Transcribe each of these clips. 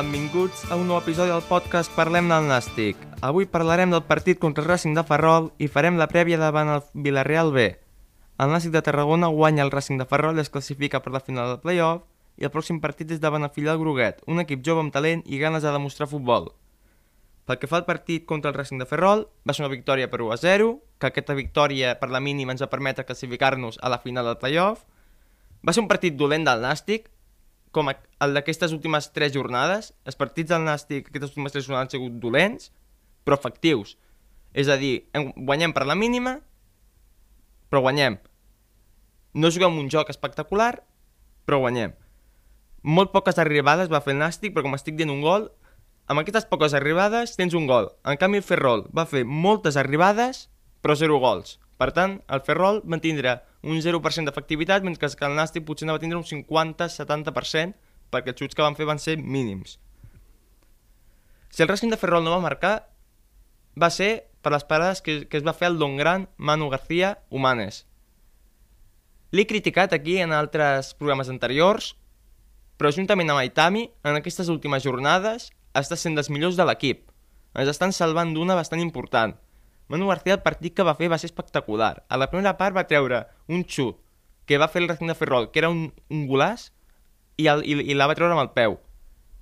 Benvinguts a un nou episodi del podcast Parlem del Nàstic. Avui parlarem del partit contra el Racing de Ferrol i farem la prèvia davant el Villarreal B. El Nàstic de Tarragona guanya el Racing de Ferrol i es classifica per la final del playoff i el pròxim partit és davant el filial Groguet, un equip jove amb talent i ganes de demostrar futbol. Pel que fa al partit contra el Racing de Ferrol, va ser una victòria per 1 a 0, que aquesta victòria per la mínima ens va permetre classificar-nos a la final del playoff. Va ser un partit dolent del Nàstic, com el d'aquestes últimes tres jornades, els partits del Nàstic aquestes últimes tres jornades han sigut dolents, però efectius. És a dir, guanyem per la mínima, però guanyem. No juguem un joc espectacular, però guanyem. Molt poques arribades va fer el Nàstic, però com estic dient un gol, amb aquestes poques arribades tens un gol. En canvi el Ferrol va fer moltes arribades, però zero gols. Per tant, el Ferrol mantindrà un 0% d'efectivitat, mentre que el Nàstic potser no va tindre un 50-70%, perquè els xuts que van fer van ser mínims. Si el Racing de Ferrol no va marcar, va ser per les parades que, que es va fer el Don Gran, Manu García, Humanes. L'he criticat aquí en altres programes anteriors, però juntament amb Aitami, en aquestes últimes jornades, està sent dels millors de l'equip. Ens estan salvant d'una bastant important. Manu García el partit que va fer va ser espectacular. A la primera part va treure un xut que va fer el Racing de Ferrol, que era un, un golàs, i, el, i, i la va treure amb el peu.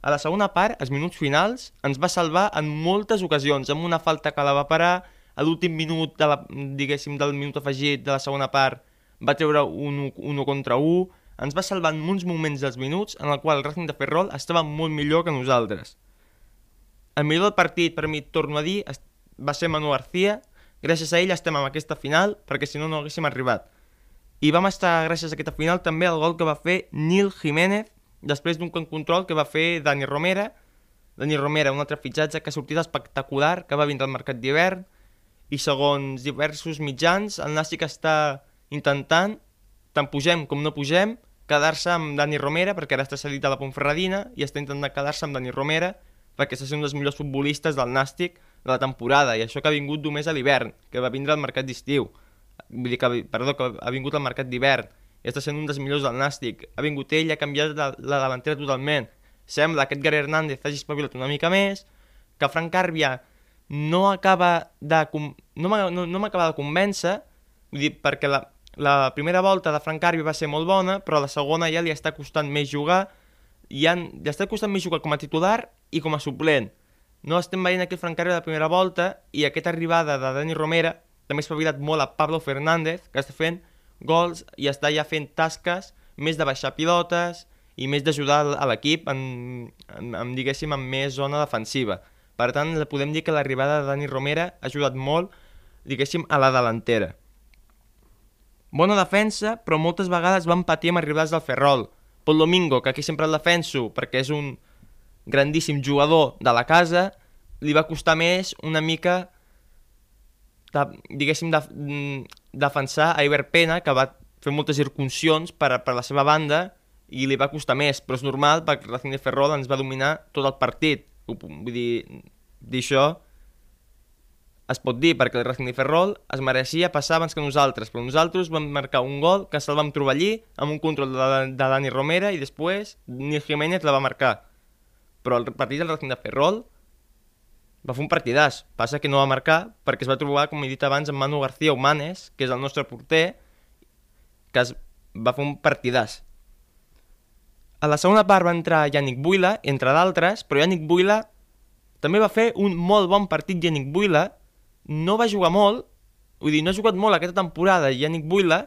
A la segona part, els minuts finals, ens va salvar en moltes ocasions, amb una falta que la va parar, a l'últim minut, de la, diguéssim, del minut afegit de la segona part, va treure un 1 contra 1, ens va salvar en uns moments dels minuts en el qual el Racing de Ferrol estava molt millor que nosaltres. El millor del partit, per mi, torno a dir, va ser Manu García, gràcies a ell estem en aquesta final, perquè si no no haguéssim arribat. I vam estar gràcies a aquesta final també al gol que va fer Nil Jiménez, després d'un control que va fer Dani Romera, Dani Romera, un altre fitxatge que ha sortit espectacular, que va vindre al mercat d'hivern, i segons diversos mitjans, el Nàstic està intentant, tant pugem com no pugem, quedar-se amb Dani Romera, perquè ara està cedit a la Pontferradina, i està intentant quedar-se amb Dani Romera, perquè sent un dels millors futbolistes del Nàstic, de la temporada, i això que ha vingut només a l'hivern, que va vindre al mercat d'estiu. Vull dir que, perdó, que ha vingut al mercat d'hivern, i està sent un dels millors del Nàstic. Ha vingut ell ha canviat la, la davantera totalment. Sembla que Edgar Hernández hagi espavilat una mica més, que Frank Carbia no acaba de... no m'acaba no, no de convèncer, vull dir, perquè la, la primera volta de Frank Carbia va ser molt bona, però la segona ja li està costant més jugar, i han, li està costant més jugar com a titular i com a suplent no estem veient aquí el Francari de la primera volta i aquesta arribada de Dani Romera també s'ha espavilat molt a Pablo Fernández, que està fent gols i està ja fent tasques més de baixar pilotes i més d'ajudar a l'equip en, en, en, diguéssim, en més zona defensiva. Per tant, podem dir que l'arribada de Dani Romera ha ajudat molt, diguéssim, a la delantera. Bona defensa, però moltes vegades van patir amb arribades del Ferrol. Pol Domingo, que aquí sempre el defenso perquè és un, grandíssim jugador de la casa, li va costar més una mica, de, diguéssim, de, mm, defensar a Iber Pena, que va fer moltes ircuncions per, per la seva banda i li va costar més, però és normal perquè Racing de Ferrol ens va dominar tot el partit. Vull dir, dir això es pot dir perquè el Racing de Ferrol es mereixia passar abans que nosaltres, però nosaltres vam marcar un gol que se'l vam trobar allí amb un control de, de Dani Romera i després Nil Jiménez la va marcar però el partit del Racing de Ferrol va fer un partidàs. Passa que no va marcar perquè es va trobar, com he dit abans, amb Manu García Humanes, que és el nostre porter, que es va fer un partidàs. A la segona part va entrar Yannick Buila, entre d'altres, però Yannick Buila també va fer un molt bon partit Yannick Buila, no va jugar molt, vull dir, no ha jugat molt aquesta temporada Yannick Buila,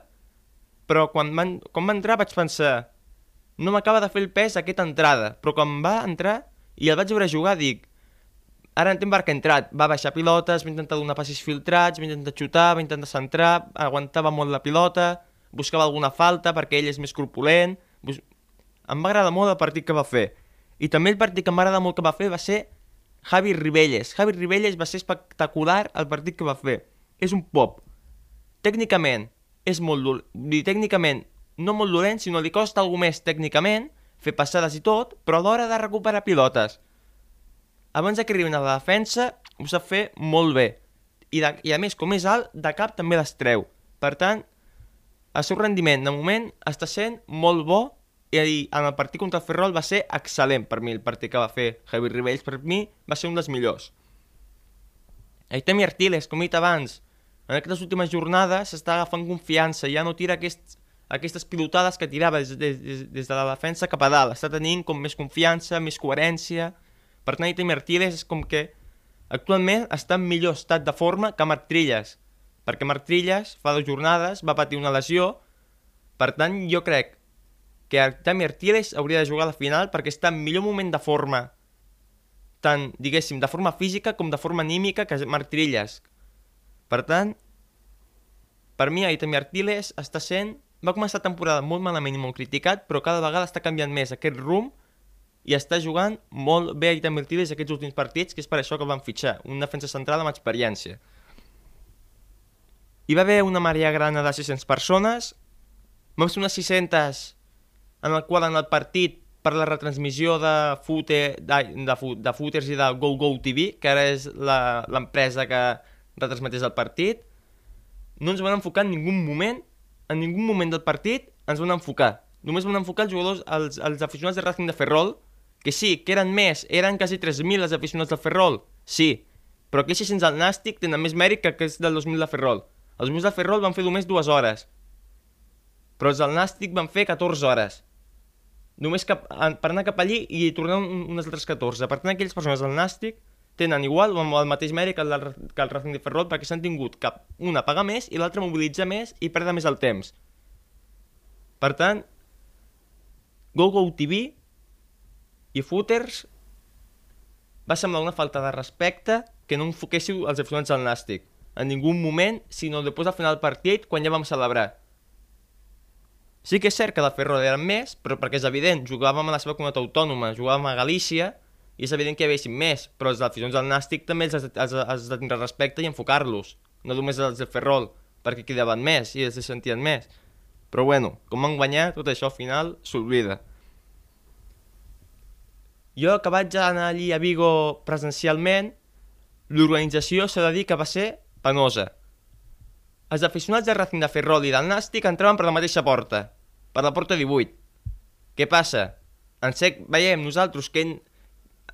però quan, van, quan va entrar vaig pensar no m'acaba de fer el pes aquesta entrada, però quan va entrar i el vaig veure jugar, dic, ara entenc per què ha entrat, va baixar pilotes, va intentar donar passis filtrats, va intentar xutar, va intentar centrar, aguantava molt la pilota, buscava alguna falta perquè ell és més corpulent, bus... em va agradar molt el partit que va fer. I també el partit que agradar molt que va fer va ser Javi Ribelles. Javi Ribelles va ser espectacular el partit que va fer. És un pop. Tècnicament, és molt dolent. Tècnicament, no molt dolent, sinó li costa alguna més tècnicament, fer passades i tot, però a l'hora de recuperar pilotes. Abans de que arribin a la defensa, ho sap fer molt bé. I, de, I a més, com és alt, de cap també les treu. Per tant, el seu rendiment, de moment, està sent molt bo i en el partit contra el Ferrol va ser excel·lent per mi, el partit que va fer Javi Ribells, per mi va ser un dels millors. Aitemi Artiles, com he dit abans, en aquestes últimes jornades s'està agafant confiança, ja no tira aquests, aquestes pilotades que tirava des, des, des de la defensa cap a dalt, està tenint com més confiança, més coherència, per tant Aitemi Artiles és com que actualment està en millor estat de forma que Marc Trilles, perquè Marc Trilles fa dues jornades va patir una lesió, per tant jo crec que Artemi Artiles hauria de jugar a la final perquè està en millor moment de forma, tant, diguéssim, de forma física com de forma anímica que Marc Trilles. Per tant, per mi Artemi Artiles està sent... Va començar la temporada molt malament i molt criticat, però cada vegada està canviant més aquest rumb i està jugant molt bé Aitam Artiles aquests últims partits, que és per això que el van fitxar, un defensa central amb experiència. Hi va haver una marea grana de 600 persones, vam ser unes 600 en el qual en el partit per la retransmissió de, footer, de, de, de footers i de GoGo TV, que ara és l'empresa que retransmetés el partit, no ens van enfocar en ningú moment, en ningú moment del partit ens van enfocar. Només van enfocar els jugadors, els, els aficionats de Racing de Ferrol, que sí, que eren més, eren quasi 3.000 els aficionats del Ferrol, sí, però aquells 600 al Nàstic tenen més mèrit que aquells del 2.000 de Ferrol. Els 2.000 de Ferrol van fer només dues hores, però els del Nàstic van fer 14 hores només cap, per anar cap allí i tornar un, unes altres 14. Per tant, aquelles persones del Nàstic tenen igual o el mateix mèrit que el, que el Racing de Ferrol perquè s'han tingut cap una pagar més i l'altra mobilitzar més i perdre més el temps. Per tant, GoGo TV i Footers va semblar una falta de respecte que no enfoquéssiu els aficionats al Nàstic en ningú moment, sinó després al final del partit quan ja vam celebrar. Sí que és cert que de Ferrol eren més, però perquè és evident, jugàvem a la seva comunitat autònoma, jugàvem a Galícia, i és evident que hi haguessin més, però els aficions del Nàstic també els has, de tindre respecte i enfocar-los, no només els de Ferrol, perquè cridaven més i els sentien més. Però bueno, com van guanyar, tot això al final s'oblida. Jo que vaig anar allí a Vigo presencialment, l'organització s'ha de dir que va ser penosa. Els aficionats de Racing de Ferrol i del Nàstic entraven per la mateixa porta, per la porta 18. Què passa? En sec veiem nosaltres que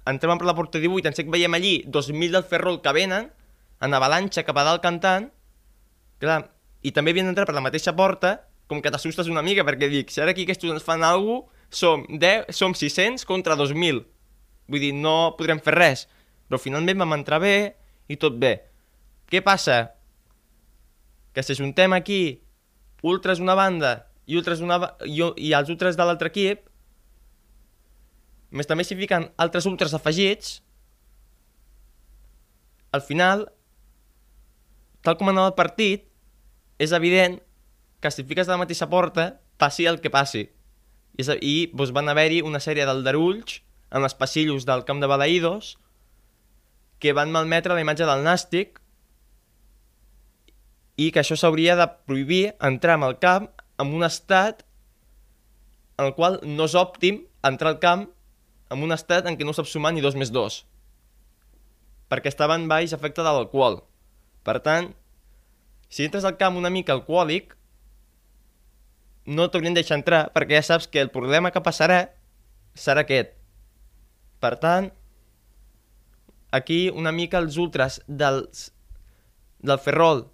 en... entraven per la porta 18, en sec veiem allí 2.000 del Ferrol que venen, en avalanxa cap a dalt cantant, clar, i també havien d'entrar per la mateixa porta, com que t'assustes una mica, perquè dic, si ara aquí aquests ens fan alguna cosa, som, 10, som 600 contra 2.000. Vull dir, no podrem fer res. Però finalment vam entrar bé i tot bé. Què passa? que s'ajuntem aquí ultres una banda i, ultres una, i, i els ultres de l'altre equip, més també s'hi fiquen altres ultres afegits, al final, tal com anava el partit, és evident que si fiques de la mateixa porta, passi el que passi. I, i doncs, van haver-hi una sèrie d'aldarulls en els passillos del camp de Balaïdos que van malmetre la imatge del Nàstic i que això s'hauria de prohibir entrar al camp en un estat en el qual no és òptim entrar al camp en un estat en què no saps sumar ni dos més dos perquè estaven baix efecte de l'alcohol. Per tant, si entres al camp una mica alcohòlic, no t'haurien de deixar entrar perquè ja saps que el problema que passarà serà aquest. Per tant, aquí una mica els ultres dels, del Ferrol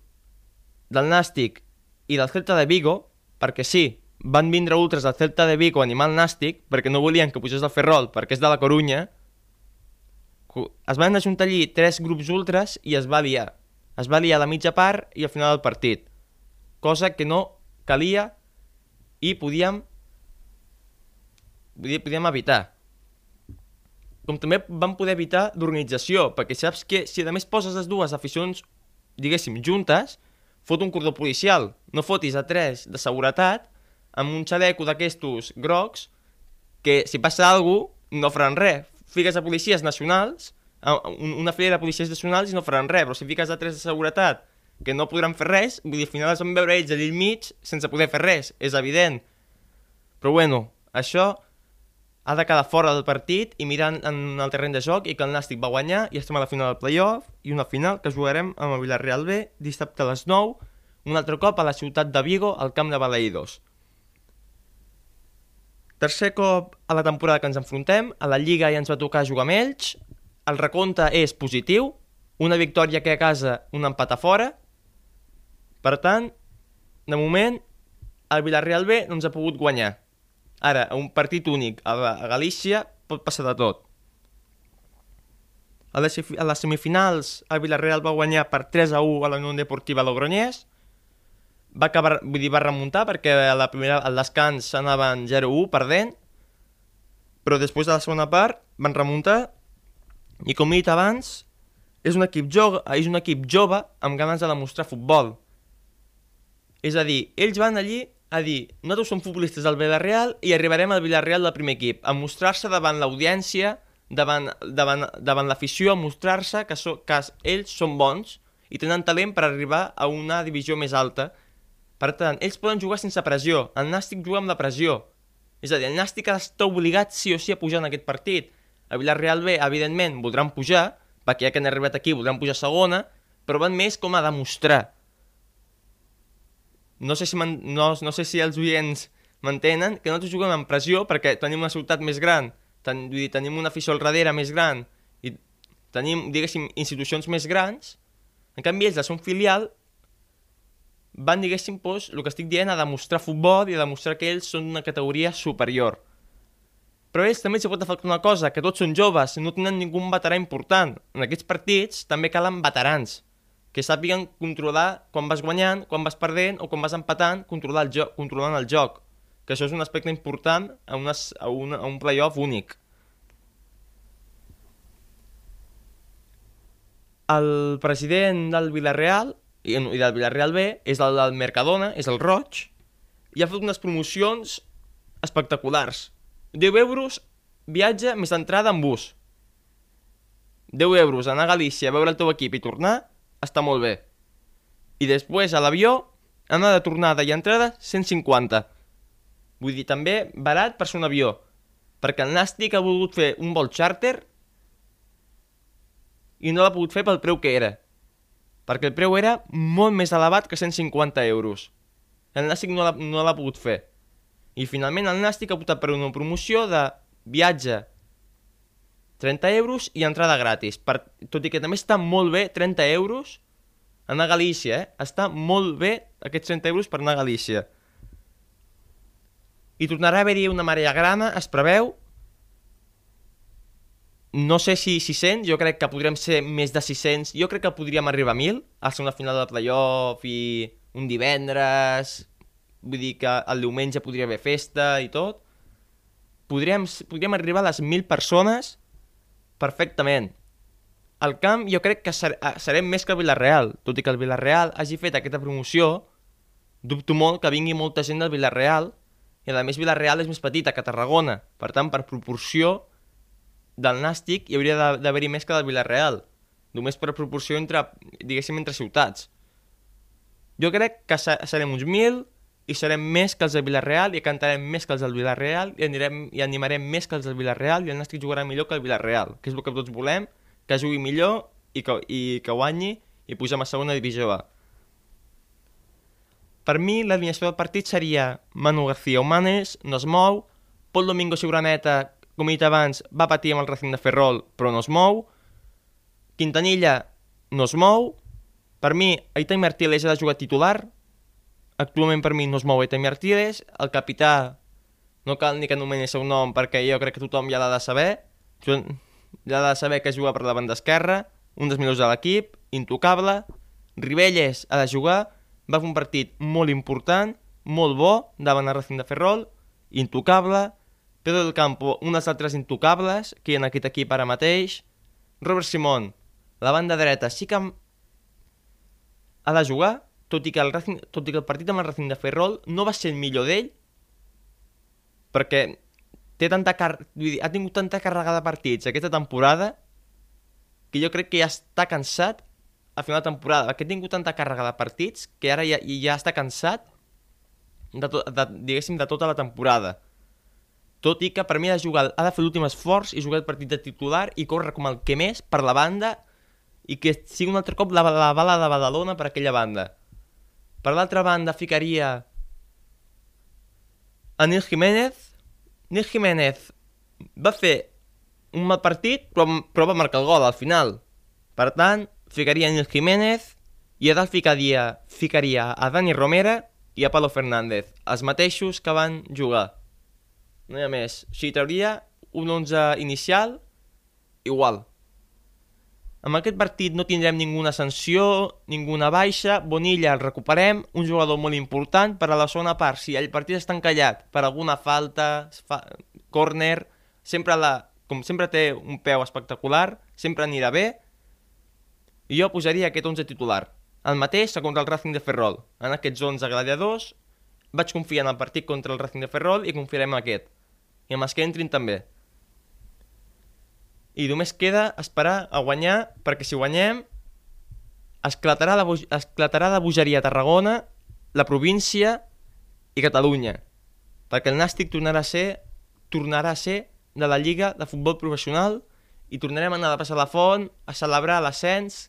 del Nàstic i del Celta de Vigo, perquè sí, van vindre ultres del Celta de Vigo a animar el Nàstic, perquè no volien que pugés del Ferrol, perquè és de la Corunya, es van ajuntar allí tres grups ultres i es va liar. Es va liar a la mitja part i al final del partit. Cosa que no calia i podíem, podíem evitar. Com també vam poder evitar l'organització, perquè saps que si a més poses les dues aficions, diguéssim, juntes, fot un cordó policial, no fotis a tres de seguretat amb un xaleco d'aquestos grocs que si passa alguna cosa no faran res. Figues a policies nacionals una fila de policies nacionals i no faran res, però si fiques a tres de seguretat que no podran fer res, vull dir, al final es van veure ells allà al mig sense poder fer res, és evident. Però bueno, això ha de quedar fora del partit i mirant en el terreny de joc i que el Nàstic va guanyar i estem a la final del playoff i una final que jugarem amb el Villarreal B dissabte a les 9, un altre cop a la ciutat de Vigo, al camp de Balaïdos. Tercer cop a la temporada que ens enfrontem, a la Lliga ja ens va tocar jugar amb ells, el recompte és positiu, una victòria que a casa, un empat a fora, per tant, de moment, el Villarreal B no ens ha pogut guanyar. Ara, un partit únic a, Galícia pot passar de tot. A les, a les semifinals, el Villarreal va guanyar per 3 a 1 a la Unió Deportiva Logroñés. Va, acabar, vull dir, va remuntar perquè a la primera, al descans anaven 0-1 perdent, però després de la segona part van remuntar i com he dit abans, és un equip jove, és un equip jove amb ganes de demostrar futbol. És a dir, ells van allí a dir nosaltres som futbolistes del Villarreal i arribarem al Villarreal del primer equip, a mostrar-se davant l'audiència, davant, davant, davant l'afició, a mostrar-se que, so, que ells són bons i tenen talent per arribar a una divisió més alta. Per tant, ells poden jugar sense pressió, el Nàstic juga amb la pressió. És a dir, el Nàstic està obligat sí o sí a pujar en aquest partit. El Villarreal B, evidentment, voldran pujar, perquè ja que han arribat aquí voldran pujar segona, però van més com a demostrar no sé si, no, no sé si els oients m'entenen, que nosaltres juguem amb pressió perquè tenim una ciutat més gran, ten, vull dir, tenim una afició al darrere més gran i tenim, diguéssim, institucions més grans, en canvi ells, de ser un filial, van, diguéssim, pues, el que estic dient, a demostrar futbol i a demostrar que ells són una categoria superior. Però ells també s'hi pot afectar una cosa, que tots són joves, no tenen ningú veterà important. En aquests partits també calen veterans que sàpiguen controlar quan vas guanyant, quan vas perdent o quan vas empatant, controlar el joc, controlant el joc. Que això és un aspecte important a, una, a, una, a un playoff únic. El president del Villarreal i, i del Villarreal B és el del Mercadona, és el Roig, i ha fet unes promocions espectaculars. 10 euros viatge més entrada en bus. 10 euros anar a Galícia a veure el teu equip i tornar està molt bé. I després a l'avió, anar de tornada i entrada, 150. Vull dir, també barat per ser un avió. Perquè el Nàstic ha volgut fer un vol charter i no l'ha pogut fer pel preu que era. Perquè el preu era molt més elevat que 150 euros. El Nàstic no l'ha no pogut fer. I finalment el Nàstic ha optat per una promoció de viatge 30 euros i entrada gratis. Per, tot i que també està molt bé, 30 euros, anar a Galícia, eh? Està molt bé aquests 30 euros per anar a Galícia. I tornarà a haver-hi una marea grana, es preveu. No sé si 600, jo crec que podrem ser més de 600. Jo crec que podríem arribar a 1.000, a ser una final de playoff i un divendres... Vull dir que el diumenge podria haver festa i tot. Podríem, podríem arribar a les 1.000 persones perfectament. Al camp jo crec que eh, serem més que el Villarreal, tot i que el Villarreal hagi fet aquesta promoció, dubto molt que vingui molta gent del Villarreal, i a més Villarreal és més petita que Tarragona, per tant, per proporció del Nàstic hi hauria d'haver-hi més que del Villarreal, només per proporció entre, diguéssim, entre ciutats. Jo crec que serem uns 1.000, i serem més que els del Villarreal i cantarem més que els del Villarreal i, anirem, i animarem més que els del Villarreal i el Nàstic jugarà millor que el Villarreal, que és el que tots volem, que jugui millor i que, i que guanyi i pugem a segona divisió A. Per mi, l'alineació del partit seria Manu García Humanes, no es mou, Pol Domingo Seguraneta, com he dit abans, va patir amb el Racing de Ferrol, però no es mou, Quintanilla no es mou, per mi, Aita Martínez ha de jugar titular, Actualment per mi no es mou Etemi Artiles, el capità no cal ni que anomeni el seu nom perquè jo crec que tothom ja l'ha de saber, ja l'ha de saber que juga per la banda esquerra, un dels millors de l'equip, intocable, Ribelles ha de jugar, va fer un partit molt important, molt bo, davant el Racing de Ferrol, intocable, Pedro del Campo, un dels altres intocables que en aquest equip ara mateix, Robert Simón, la banda dreta sí que ha de jugar, tot i que el, Racing, tot i que el partit amb el Racing de Ferrol no va ser el millor d'ell, perquè té tanta car... ha tingut tanta càrrega de partits aquesta temporada que jo crec que ja està cansat a final de temporada, perquè ha tingut tanta càrrega de partits que ara ja, ja està cansat de, to, de, de tota la temporada. Tot i que per mi ha de, jugar, ha de fer l'últim esforç i jugar el partit de titular i córrer com el que més per la banda i que sigui un altre cop la, la bala de Badalona per aquella banda. Per l'altra banda ficaria a Nil Jiménez. Nil Jiménez va fer un mal partit, però, però va marcar el gol al final. Per tant, ficaria Nil Jiménez i a dalt ficaria, ficaria a Dani Romera i a Palo Fernández, els mateixos que van jugar. No hi ha més. O sigui, trauria un 11 inicial igual. Amb aquest partit no tindrem ninguna sanció, ninguna baixa, Bonilla el recuperem, un jugador molt important per a la segona part, si el partit està encallat per alguna falta, fa, córner, sempre la, com sempre té un peu espectacular, sempre anirà bé, i jo posaria aquest 11 titular. El mateix contra el Racing de Ferrol. En aquests 11 gladiadors vaig confiar en el partit contra el Racing de Ferrol i confiarem en aquest. I amb els que entrin també. I només queda esperar a guanyar, perquè si guanyem esclatarà la, esclatarà la bogeria a Tarragona, la província i Catalunya. Perquè el Nàstic tornarà a ser tornarà a ser de la Lliga de Futbol Professional i tornarem a anar a passar la font a celebrar l'ascens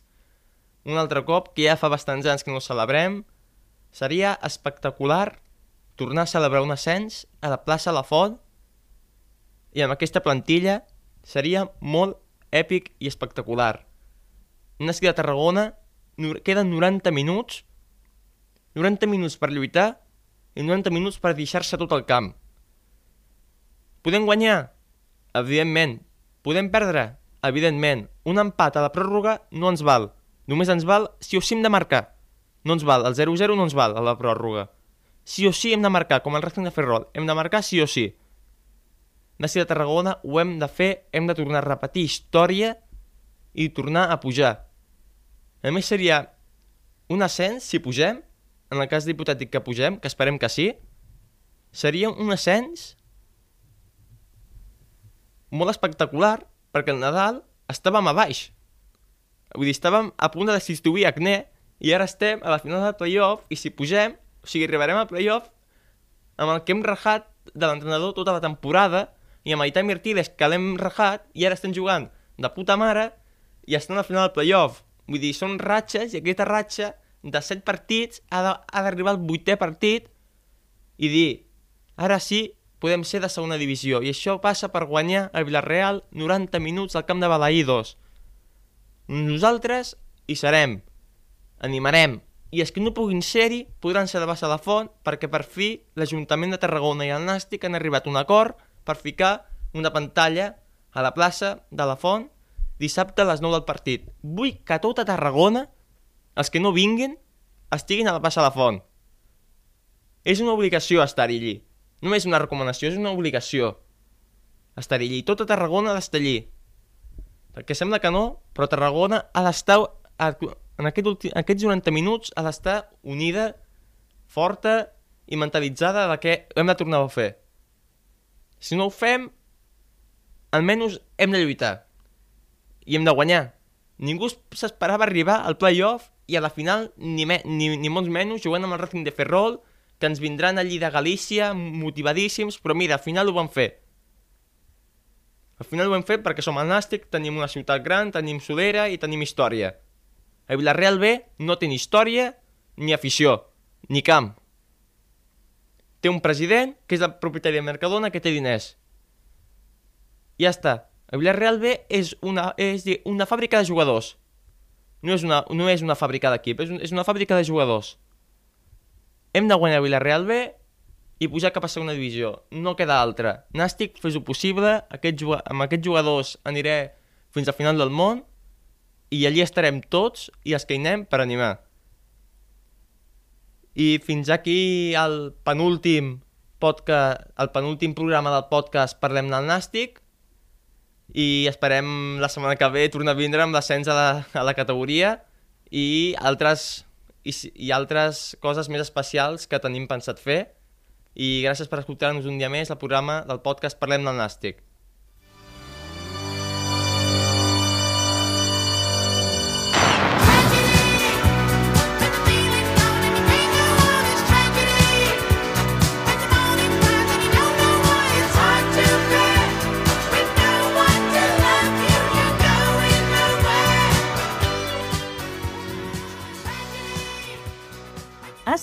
un altre cop, que ja fa bastants anys que no celebrem. Seria espectacular tornar a celebrar un ascens a la plaça La Font i amb aquesta plantilla seria molt èpic i espectacular. Una de Tarragona queden 90 minuts 90 minuts per lluitar i 90 minuts per deixar-se tot el camp. Podem guanyar? Evidentment. Podem perdre? Evidentment. Un empat a la pròrroga no ens val. Només ens val si o sí hem de marcar. No ens val, el 0-0 no ens val a la pròrroga. Sí o sí hem de marcar, com el Racing de Ferrol. Hem de marcar sí o sí. Nàstia de Tarragona ho hem de fer, hem de tornar a repetir història i tornar a pujar. A més seria un ascens, si pugem, en el cas d'hipotètic que pugem, que esperem que sí, seria un ascens molt espectacular perquè el Nadal estàvem a baix. Vull dir, estàvem a punt de destituir Acné i ara estem a la final del playoff i si pugem, o sigui, arribarem al playoff amb el que hem rajat de l'entrenador tota la temporada i amb Aità Mirtiles que l'hem rajat i ara estem jugant de puta mare i estan al final del playoff. Vull dir, són ratxes i aquesta ratxa de 7 partits ha d'arribar al vuitè partit i dir, ara sí, podem ser de segona divisió. I això passa per guanyar el Villarreal 90 minuts al camp de Balaïdos. Nosaltres hi serem, animarem, i els que no puguin ser-hi podran ser de base la font perquè per fi l'Ajuntament de Tarragona i el Nàstic han arribat a un acord per ficar una pantalla a la plaça de la font dissabte a les 9 del partit. Vull que tota Tarragona, els que no vinguin, estiguin a la plaça de la font. És una obligació estar-hi allí. No és una recomanació, és una obligació estar-hi allí. Tota Tarragona ha d'estar allí. Perquè sembla que no, però Tarragona ha d'estar, en aquest ulti, aquests 90 minuts, ha d'estar unida, forta i mentalitzada de que hem de tornar a fer. Si no ho fem, almenys hem de lluitar. I hem de guanyar. Ningú s'esperava arribar al playoff i a la final, ni, me, ni, ni molts menys, jugant amb el Racing de Ferrol, que ens vindran allí de Galícia, motivadíssims, però mira, al final ho van fer. Al final ho hem fet perquè som el Nàstic, tenim una ciutat gran, tenim solera i tenim història. El Villarreal B no té ni història, ni afició, ni camp. Té un president, que és el propietari de Mercadona, que té diners. Ja està. El Villarreal B és una, és una fàbrica de jugadors. No és una, no és una fàbrica d'equip, és, un, és una fàbrica de jugadors. Hem de guanyar el Villarreal B i pujar cap a segona divisió. No queda altra. Nàstic, fes-ho possible, aquest, amb aquests jugadors aniré fins al final del món i allí estarem tots i els que hi anem per animar. I fins aquí el penúltim podcast, el penúltim programa del podcast Parlem del Nàstic i esperem la setmana que ve tornar a vindre amb l'ascens a, la, a la categoria i altres, i, i altres coses més especials que tenim pensat fer i gràcies per escoltar-nos un dia més al programa del podcast Parlem del Nàstic.